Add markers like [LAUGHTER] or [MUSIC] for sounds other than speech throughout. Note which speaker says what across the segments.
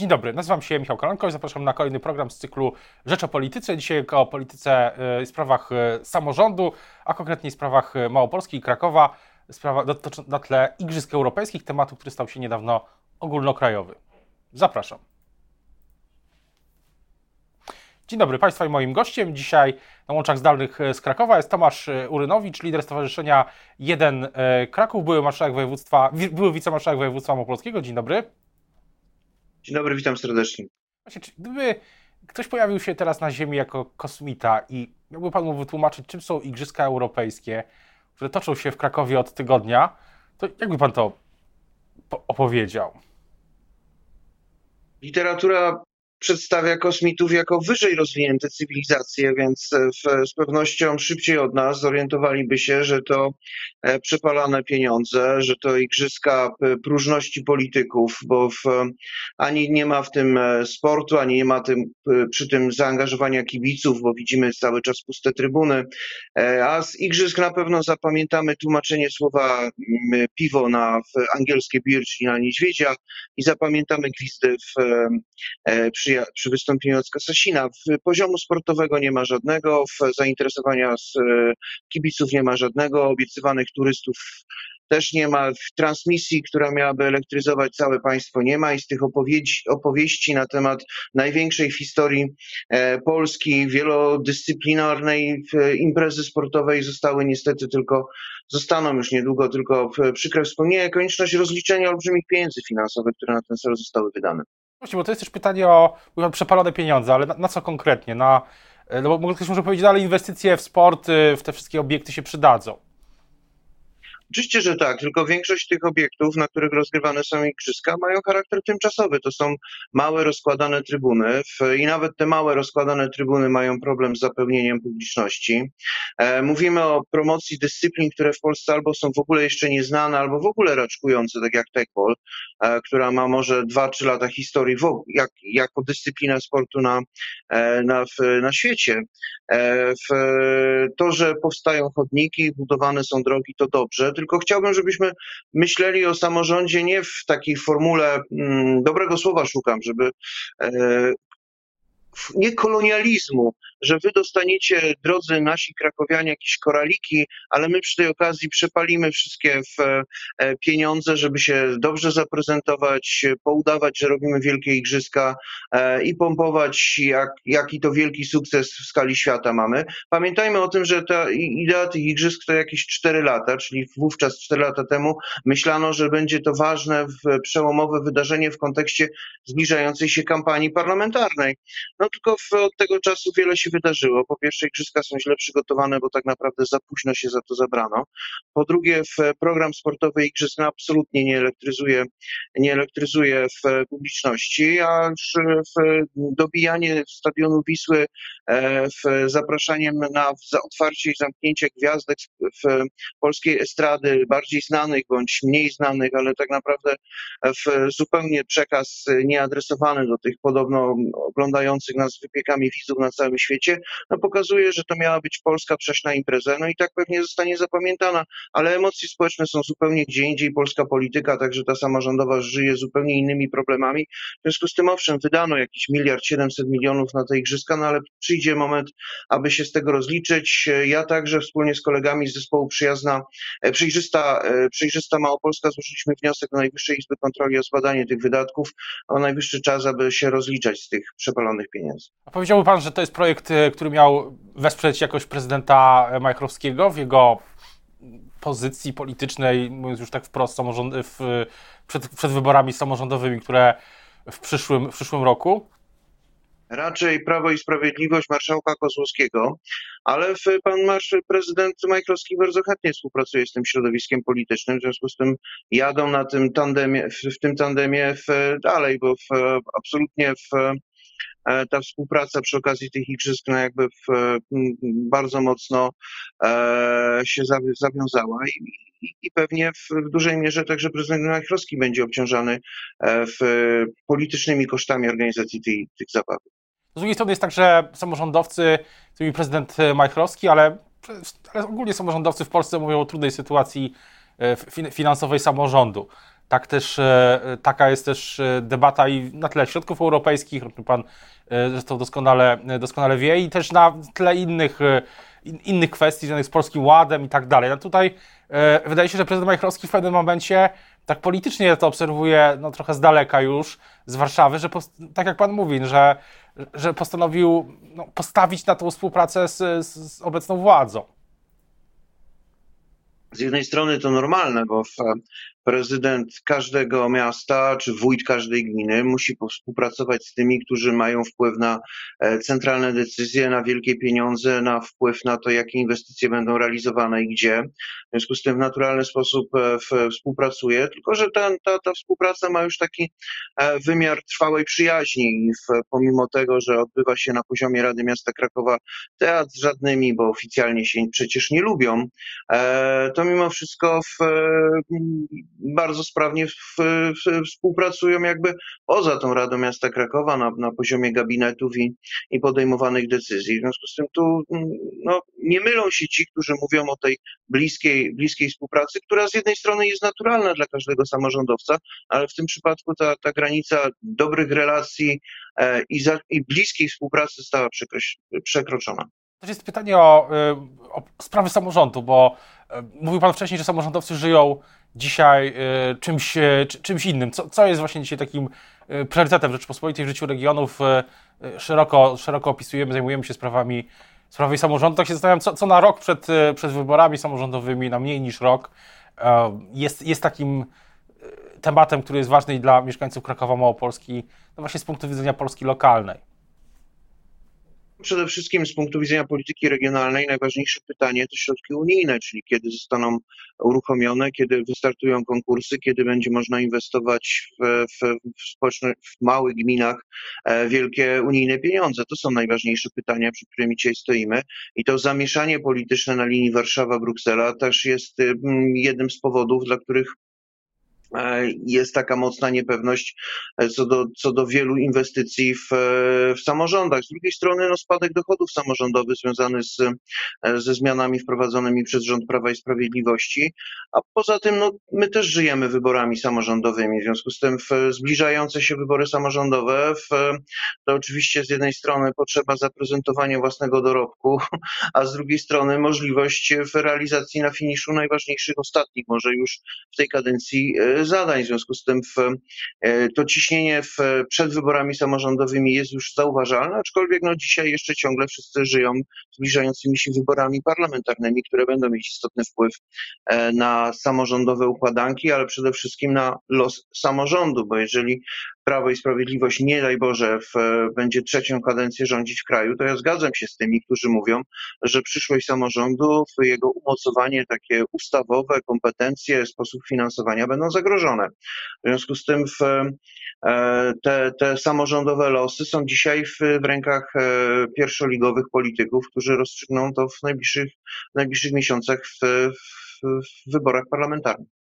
Speaker 1: Dzień dobry, nazywam się Michał Kolanko i zapraszam na kolejny program z cyklu Rzecz o Polityce. Dzisiaj o polityce i sprawach samorządu, a konkretnie sprawach Małopolski i Krakowa, sprawa na tle Igrzysk Europejskich, tematu, który stał się niedawno ogólnokrajowy. Zapraszam. Dzień dobry Państwa i moim gościem dzisiaj na łączach zdalnych z Krakowa jest Tomasz Urynowicz, lider Stowarzyszenia 1 Kraków, były marszałek województwa, były wicemarszałek województwa małopolskiego. Dzień dobry.
Speaker 2: Dzień dobry, witam serdecznie.
Speaker 1: Właśnie, czy gdyby ktoś pojawił się teraz na Ziemi jako kosmita i miałby Pan mu wytłumaczyć, czym są Igrzyska Europejskie, które toczą się w Krakowie od tygodnia, to jakby Pan to opowiedział?
Speaker 2: Literatura przedstawia kosmitów jako wyżej rozwinięte cywilizacje, więc e, w, z pewnością szybciej od nas zorientowaliby się, że to e, przepalane pieniądze, że to igrzyska próżności polityków, bo w, ani nie ma w tym e, sportu, ani nie ma tym, przy tym zaangażowania kibiców, bo widzimy cały czas puste trybuny, a z igrzysk na pewno zapamiętamy tłumaczenie słowa piwo na angielskie beer, czyli na niedźwiedzia i zapamiętamy gwizdy w, przy przy, przy wystąpieniu Jacka Sasina. Poziomu sportowego nie ma żadnego, zainteresowania z e, kibiców nie ma żadnego, obiecywanych turystów też nie ma, w transmisji, która miałaby elektryzować całe państwo nie ma i z tych opowieści, opowieści na temat największej w historii e, Polski, wielodyscyplinarnej imprezy sportowej zostały niestety tylko, zostaną już niedługo tylko przykre wspomnienia, konieczność rozliczenia olbrzymich pieniędzy finansowych, które na ten cel zostały wydane.
Speaker 1: Właśnie, bo to jest też pytanie o przepalone pieniądze, ale na, na co konkretnie? Na, e, no bo ktoś może powiedzieć, ale inwestycje w sport, w te wszystkie obiekty się przydadzą.
Speaker 2: Oczywiście, że tak, tylko większość tych obiektów, na których rozgrywane są igrzyska, mają charakter tymczasowy. To są małe rozkładane trybuny i nawet te małe rozkładane trybuny mają problem z zapełnieniem publiczności. E, mówimy o promocji dyscyplin, które w Polsce albo są w ogóle jeszcze nieznane, albo w ogóle raczkujące, tak jak tekball, e, która ma może 2-3 lata historii w, jak, jako dyscyplina sportu na, e, na, na świecie. W to, że powstają chodniki, budowane są drogi, to dobrze, tylko chciałbym, żebyśmy myśleli o samorządzie nie w takiej formule, mm, dobrego słowa szukam, żeby e, nie kolonializmu, że wy dostaniecie, drodzy nasi krakowianie, jakieś koraliki, ale my przy tej okazji przepalimy wszystkie w e, pieniądze, żeby się dobrze zaprezentować, poudawać, że robimy wielkie igrzyska e, i pompować, jak, jaki to wielki sukces w skali świata mamy. Pamiętajmy o tym, że ta idea tych igrzysk to jakieś 4 lata, czyli wówczas 4 lata temu myślano, że będzie to ważne, przełomowe wydarzenie w kontekście zbliżającej się kampanii parlamentarnej. No tylko od tego czasu wiele się wydarzyło. Po pierwsze, igrzyska są źle przygotowane, bo tak naprawdę za późno się za to zabrano. Po drugie, w program sportowy igrzysk absolutnie nie elektryzuje, nie elektryzuje w publiczności, a w dobijanie stadionu Wisły, e, w zapraszaniem na otwarcie i zamknięcie gwiazdek w polskiej estrady, bardziej znanych bądź mniej znanych, ale tak naprawdę w zupełnie przekaz nieadresowany do tych podobno oglądających nas wypiekami widzów na całym świecie, no pokazuje, że to miała być polska przeszna impreza, no i tak pewnie zostanie zapamiętana, ale emocje społeczne są zupełnie gdzie indziej, polska polityka, także ta samorządowa żyje zupełnie innymi problemami, w związku z tym owszem, wydano jakiś miliard siedemset milionów na te igrzyska, no ale przyjdzie moment, aby się z tego rozliczyć. Ja także wspólnie z kolegami z zespołu Przyjazna, e, Przejrzysta, e, Przejrzysta Małopolska złożyliśmy wniosek do Najwyższej Izby Kontroli o zbadanie tych wydatków, o najwyższy czas, aby się rozliczać z tych przepalonych pieniędzy.
Speaker 1: A powiedziałby Pan, że to jest projekt, który miał wesprzeć jakoś prezydenta Majchrowskiego w jego pozycji politycznej, mówiąc już tak wprost, samorząd, w, przed, przed wyborami samorządowymi, które w przyszłym, w przyszłym roku?
Speaker 2: raczej Prawo i Sprawiedliwość marszałka Kozłowskiego, ale pan marsz, prezydent Majchrowski bardzo chętnie współpracuje z tym środowiskiem politycznym, w związku z tym jadą na tym tandemie, w, w tym tandemie w, dalej, bo w, absolutnie w, E, ta współpraca przy okazji tych igrzysk no jakby w, bardzo mocno e, się zawiązała i, i pewnie w, w, dużej mierze także prezydent Majchrowski będzie obciążany e, w, politycznymi kosztami organizacji tej, tych zabawy.
Speaker 1: Z drugiej strony jest tak, że samorządowcy, czyli prezydent Majchrowski, ale, ale ogólnie samorządowcy w Polsce mówią o trudnej sytuacji finansowej samorządu. Tak też, taka jest też debata i na tle środków europejskich, pan zresztą doskonale, doskonale wie, i też na tle innych, innych kwestii związanych z Polskim Ładem i tak dalej. No tutaj wydaje się, że prezydent Majchrowski w pewnym momencie tak politycznie to obserwuję no, trochę z daleka już, z Warszawy, że tak jak pan mówi, że, że postanowił no, postawić na tą współpracę z, z, z obecną władzą.
Speaker 2: Z jednej strony to normalne, bo w prezydent każdego miasta czy wójt każdej gminy musi współpracować z tymi, którzy mają wpływ na e, centralne decyzje, na wielkie pieniądze, na wpływ na to, jakie inwestycje będą realizowane i gdzie. W związku z tym w naturalny sposób e, współpracuje, tylko że ta, ta, współpraca ma już taki e, wymiar trwałej przyjaźni pomimo tego, że odbywa się na poziomie Rady Miasta Krakowa teatr z żadnymi, bo oficjalnie się przecież nie lubią, to mimo wszystko w, bardzo sprawnie w, w, współpracują jakby poza tą Radą Miasta Krakowa na, na poziomie gabinetów i, i podejmowanych decyzji. W związku z tym tu mm, no, nie mylą się ci, którzy mówią o tej bliskiej, bliskiej współpracy, która z jednej strony jest naturalna dla każdego samorządowca, ale w tym przypadku ta, ta granica dobrych relacji e, i, za, i bliskiej współpracy została przekroczona.
Speaker 1: To jest pytanie o, y, o sprawy samorządu, bo e, mówił Pan wcześniej, że samorządowcy żyją dzisiaj y, czymś, y, czymś innym. Co, co jest właśnie dzisiaj takim y, priorytetem Rzeczypospolitej w życiu regionów? Szeroko, szeroko opisujemy, zajmujemy się sprawami, sprawami samorządu. Tak się zastanawiam, co, co na rok przed, przed wyborami samorządowymi, na mniej niż rok, jest, jest takim tematem, który jest ważny dla mieszkańców Krakowa Małopolski, no właśnie z punktu widzenia Polski lokalnej.
Speaker 2: Przede wszystkim z punktu widzenia polityki regionalnej najważniejsze pytanie to środki unijne, czyli kiedy zostaną uruchomione, kiedy wystartują konkursy, kiedy będzie można inwestować w, w, w, w małych gminach e, wielkie unijne pieniądze. To są najważniejsze pytania, przed którymi dzisiaj stoimy. I to zamieszanie polityczne na linii Warszawa-Bruksela też jest mm, jednym z powodów, dla których jest taka mocna niepewność e, co do, co do wielu inwestycji w, e, w samorządach. Z drugiej strony no, spadek dochodów samorządowych związany z, ze zmianami wprowadzonymi przez rząd Prawa i Sprawiedliwości, a poza tym no, my też żyjemy wyborami samorządowymi, w związku z tym zbliżające się wybory samorządowe w, to oczywiście z jednej strony potrzeba zaprezentowania własnego dorobku, [LAUGHS] a z drugiej strony możliwość w realizacji na finiszu najważniejszych ostatnich, może już w tej kadencji zadań. W związku z tym w, e, to ciśnienie w, przed wyborami samorządowymi jest już zauważalne, aczkolwiek no, dzisiaj jeszcze ciągle wszyscy żyją zbliżającymi się wyborami parlamentarnymi, które będą mieć istotny wpływ e, na samorządowe układanki, ale przede wszystkim na los samorządu, bo jeżeli Prawo i Sprawiedliwość, nie daj Boże, w, będzie trzecią kadencję rządzić w kraju, to ja zgadzam się z tymi, którzy mówią, że przyszłość samorządu, jego umocowanie takie ustawowe, kompetencje, sposób finansowania będą zagrożone. W związku z tym w, e, te, te samorządowe losy są dzisiaj w, w rękach e, pierwszoligowych polityków, którzy rozstrzygną to w najbliższych, w najbliższych miesiącach w, w, w wyborach parlamentarnych.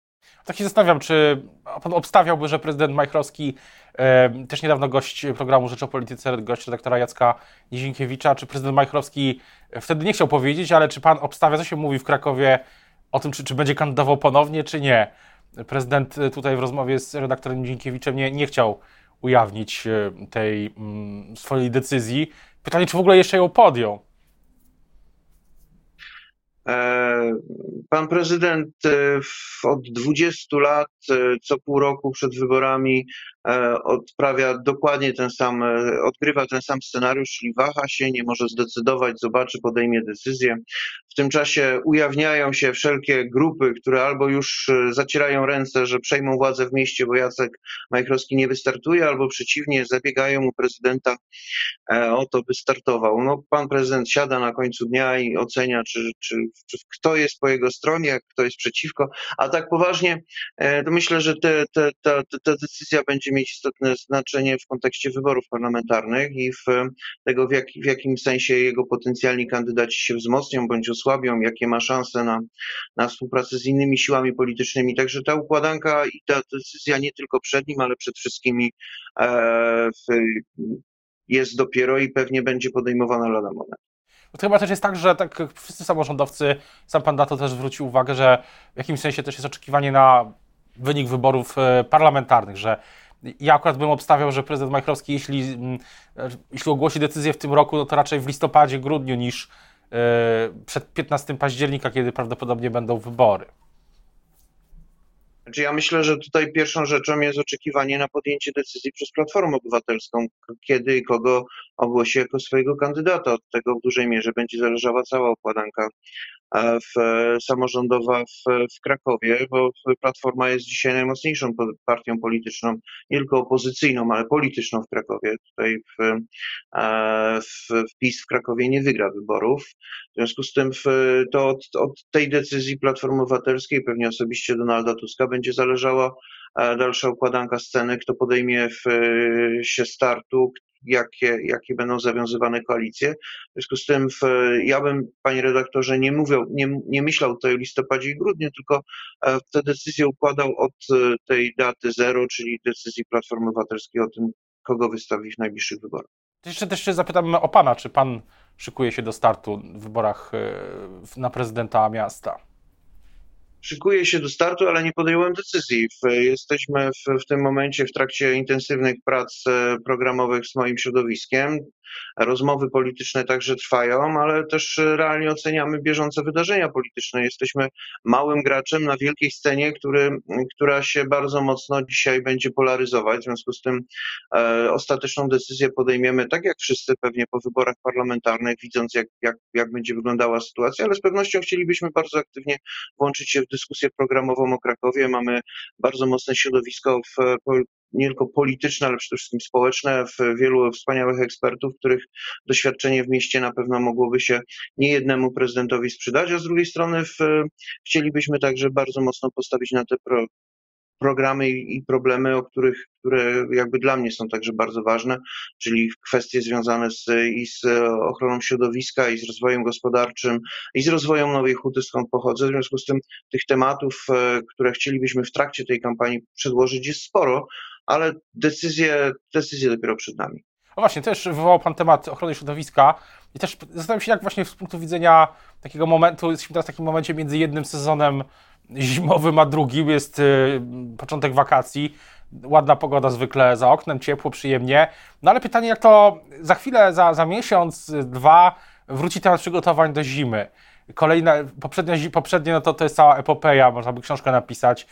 Speaker 1: Tak się zastanawiam, czy pan obstawiałby, że prezydent Majchrowski, e, też niedawno gość programu Rzecz o Polityce, gość redaktora Jacka Nizinkiewicza, czy prezydent Majchrowski wtedy nie chciał powiedzieć, ale czy pan obstawia, co się mówi w Krakowie o tym, czy, czy będzie kandydował ponownie, czy nie? Prezydent tutaj w rozmowie z redaktorem Nizinkiewiczem nie, nie chciał ujawnić e, tej mm, swojej decyzji. Pytanie, czy w ogóle jeszcze ją podjął?
Speaker 2: E, pan prezydent e, od 20 lat, e, co pół roku przed wyborami, odprawia dokładnie ten sam, odgrywa ten sam scenariusz, czyli waha się, nie może zdecydować, zobaczy, podejmie decyzję. W tym czasie ujawniają się wszelkie grupy, które albo już zacierają ręce, że przejmą władzę w mieście, bo Jacek Majchrowski nie wystartuje, albo przeciwnie, zabiegają u prezydenta o to, by startował. No, pan prezydent siada na końcu dnia i ocenia, czy, czy czy kto jest po jego stronie, kto jest przeciwko, a tak poważnie, e, to myślę, że te, te, ta, ta decyzja będzie mieć istotne znaczenie w kontekście wyborów parlamentarnych i w tego, w, jak, w jakim sensie jego potencjalni kandydaci się wzmocnią bądź osłabią, jakie ma szanse na, na współpracę z innymi siłami politycznymi. Także ta układanka i ta decyzja nie tylko przed nim, ale przed wszystkimi e, w, jest dopiero i pewnie będzie podejmowana lada moment.
Speaker 1: To chyba też jest tak, że tak wszyscy samorządowcy, sam pan na to też zwrócił uwagę, że w jakimś sensie też jest oczekiwanie na wynik wyborów parlamentarnych, że ja akurat bym obstawiał, że prezydent Majchrowski, jeśli, mm, jeśli ogłosi decyzję w tym roku, no to raczej w listopadzie, grudniu niż przed 15 października, kiedy prawdopodobnie będą wybory.
Speaker 2: Znaczy ja myślę, że tutaj pierwszą rzeczą jest oczekiwanie na podjęcie decyzji przez Platformę Obywatelską, kiedy i kogo ogłosi jako swojego kandydata. Od tego w dużej mierze będzie zależała cała układanka w, samorządowa w, w Krakowie, bo Platforma jest dzisiaj najmocniejszą partią polityczną, nie tylko opozycyjną, ale polityczną w Krakowie. Tutaj w, w, w PiS w Krakowie nie wygra wyborów. W związku z tym w, to od, od tej decyzji Platformy Obywatelskiej, pewnie osobiście Donalda Tuska, będzie zależała dalsza układanka sceny, kto podejmie w, się startu, jakie, jakie będą zawiązywane koalicje. W związku z tym w, ja bym, panie redaktorze, nie mówił, nie, nie myślał tutaj o listopadzie i grudniu, tylko e, te decyzje układał od e, tej daty zero, czyli decyzji Platformy Obywatelskiej o tym, kogo wystawi w najbliższych wyborach.
Speaker 1: Jeszcze też zapytam o pana, czy pan szykuje się do startu w wyborach e, na prezydenta miasta?
Speaker 2: Szykuję się do startu, ale nie podjąłem decyzji. Jesteśmy w, w tym momencie w trakcie intensywnych prac e, programowych z moim środowiskiem. Rozmowy polityczne także trwają, ale też realnie oceniamy bieżące wydarzenia polityczne. Jesteśmy małym graczem na wielkiej scenie, który, która się bardzo mocno dzisiaj będzie polaryzować. W związku z tym e, ostateczną decyzję podejmiemy, tak jak wszyscy pewnie po wyborach parlamentarnych, widząc jak, jak, jak będzie wyglądała sytuacja, ale z pewnością chcielibyśmy bardzo aktywnie włączyć się w dyskusję programową o Krakowie. Mamy bardzo mocne środowisko w nie tylko polityczne, ale przede wszystkim społeczne, w wielu wspaniałych ekspertów, których doświadczenie w mieście na pewno mogłoby się nie jednemu prezydentowi sprzedać, a z drugiej strony w, chcielibyśmy także bardzo mocno postawić na te pro, programy i problemy, o których, które jakby dla mnie są także bardzo ważne, czyli kwestie związane z, i z ochroną środowiska, i z rozwojem gospodarczym, i z rozwojem Nowej Huty, skąd pochodzę. W związku z tym tych tematów, e, które chcielibyśmy w trakcie tej kampanii przedłożyć jest sporo, ale decyzje, decyzje dopiero przed nami.
Speaker 1: No właśnie, też wywołał Pan temat ochrony środowiska i też zastanawiam się, jak właśnie z punktu widzenia takiego momentu, jesteśmy teraz w takim momencie między jednym sezonem zimowym a drugim, jest y, początek wakacji, ładna pogoda zwykle za oknem, ciepło, przyjemnie, no ale pytanie, jak to za chwilę, za, za miesiąc, dwa wróci temat przygotowań do zimy. Kolejne, poprzednie, poprzednie no to, to jest cała epopeja, można by książkę napisać,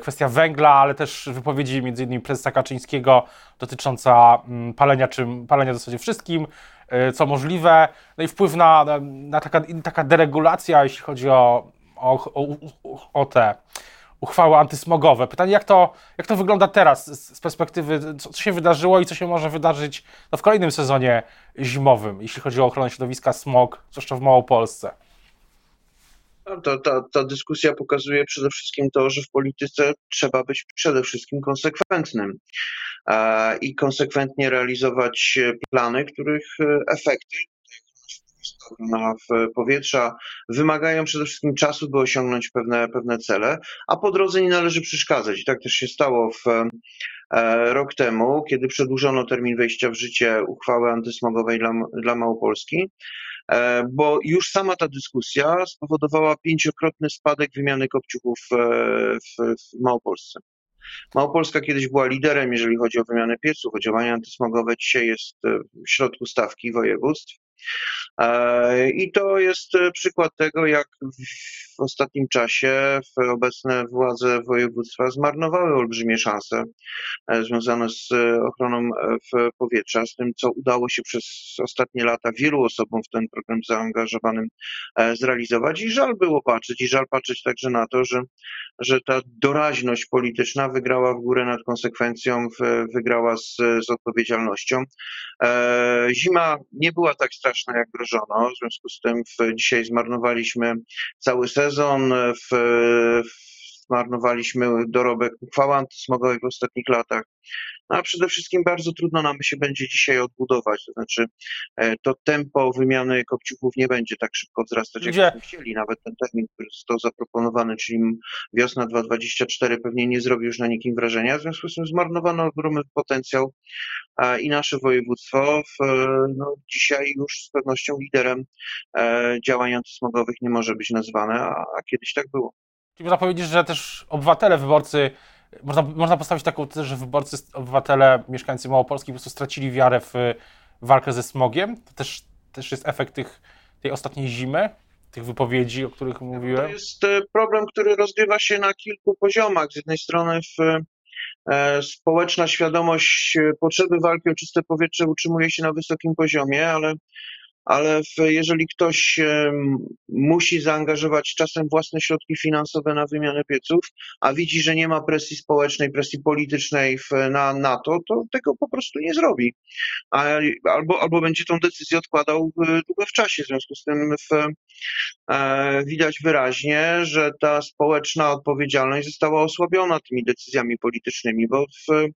Speaker 1: kwestia węgla, ale też wypowiedzi m.in. prezesa Kaczyńskiego dotycząca mm, palenia, czym, palenia w zasadzie wszystkim, e, co możliwe, no i wpływ na, na taka, taka deregulacja, jeśli chodzi o, o, o, o te uchwały antysmogowe. Pytanie, jak to, jak to wygląda teraz z perspektywy, co, co się wydarzyło i co się może wydarzyć no, w kolejnym sezonie zimowym, jeśli chodzi o ochronę środowiska, smog, zwłaszcza w Małopolsce?
Speaker 2: No, ta, ta, ta dyskusja pokazuje przede wszystkim to, że w polityce trzeba być przede wszystkim konsekwentnym i konsekwentnie realizować plany, których e, efekty na powietrza wymagają przede wszystkim czasu, by osiągnąć pewne, pewne cele, a po drodze nie należy przeszkadzać. I tak też się stało w e, rok temu, kiedy przedłużono termin wejścia w życie uchwały antysmogowej dla, dla Małopolski. E, bo już sama ta dyskusja spowodowała pięciokrotny spadek wymiany kopciuchów e, w, w Małopolsce. Małopolska kiedyś była liderem, jeżeli chodzi o wymianę pieców, o działania antysmogowe. Dzisiaj jest e, w środku stawki województw. I to jest przykład tego, jak w ostatnim czasie obecne władze województwa zmarnowały olbrzymie szanse e, związane z ochroną e, powietrza, z tym, co udało się przez ostatnie lata wielu osobom w ten program zaangażowanym e, zrealizować. I żal było patrzeć, i żal patrzeć także na to, że, że ta doraźność polityczna wygrała w górę nad konsekwencją, wygrała z, z odpowiedzialnością. Zima nie była tak straszna, jak grożono, w związku z tym w, dzisiaj zmarnowaliśmy cały sezon sezon, w, zmarnowaliśmy dorobek uchwały antysmogowej w ostatnich latach. No a przede wszystkim bardzo trudno nam się będzie dzisiaj odbudować. To znaczy, e, to tempo wymiany kopciuchów nie będzie tak szybko wzrastać, jak byśmy chcieli. Nawet ten termin, który został zaproponowany, czyli wiosna 2024, pewnie nie zrobi już na nikim wrażenia. W związku z tym zmarnowano ogromny potencjał i nasze województwo w, no, dzisiaj już z pewnością liderem e, działań antysmogowych nie może być nazwane, a, a kiedyś tak było.
Speaker 1: Czyli można powiedzieć, że też obywatele, wyborcy, można, można postawić taką tezę, że wyborcy, obywatele, mieszkańcy Małopolski po prostu stracili wiarę w walkę ze smogiem. To też, też jest efekt tych, tej ostatniej zimy, tych wypowiedzi, o których mówiłem.
Speaker 2: To jest e, problem, który rozgrywa się na kilku poziomach. Z jednej strony w e, społeczna świadomość e, potrzeby walki o czyste powietrze utrzymuje się na wysokim poziomie, ale ale jeżeli ktoś musi zaangażować czasem własne środki finansowe na wymianę pieców, a widzi, że nie ma presji społecznej, presji politycznej na NATO, to tego po prostu nie zrobi. Albo, albo będzie tą decyzję odkładał długo w czasie. W związku z tym w, e, widać wyraźnie, że ta społeczna odpowiedzialność została osłabiona tymi decyzjami politycznymi, bo w,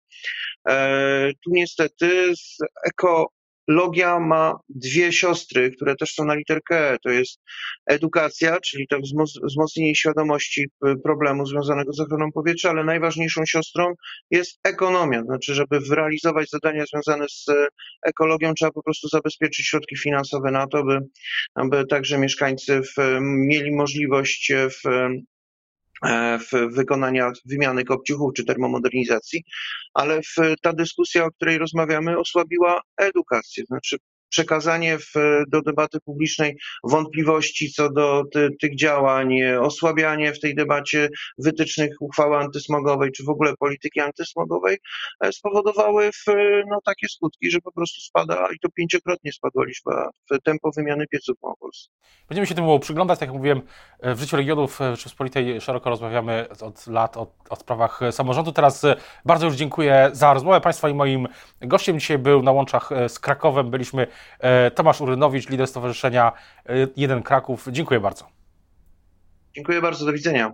Speaker 2: e, tu niestety z eko Logia ma dwie siostry, które też są na literkę E. To jest edukacja, czyli to wzmocnienie świadomości problemu związanego z ochroną powietrza, ale najważniejszą siostrą jest ekonomia. Znaczy, żeby realizować zadania związane z ekologią, trzeba po prostu zabezpieczyć środki finansowe na to, by, aby także mieszkańcy w, mieli możliwość w E, w wykonania wymiany kopciuchów czy termomodernizacji, ale w, ta dyskusja, o której rozmawiamy, osłabiła edukację. Znaczy przekazanie w, do debaty publicznej wątpliwości co do ty, tych działań, osłabianie w tej debacie wytycznych uchwały antysmogowej, czy w ogóle polityki antysmogowej e, spowodowały w, no, takie skutki, że po prostu spada i to pięciokrotnie spadła liczba w tempo wymiany pieców w Małopolsce.
Speaker 1: Będziemy się temu przyglądać, tak jak mówiłem, e, w życiu regionów Rzeczypospolitej szeroko rozmawiamy od lat o, o sprawach samorządu. Teraz e, bardzo już dziękuję za rozmowę Państwa i moim gościem dzisiaj był na łączach z Krakowem. Byliśmy E, Tomasz Urynowicz, lider Stowarzyszenia e, Jeden Kraków. Dziękuję bardzo.
Speaker 2: Dziękuję bardzo, do widzenia.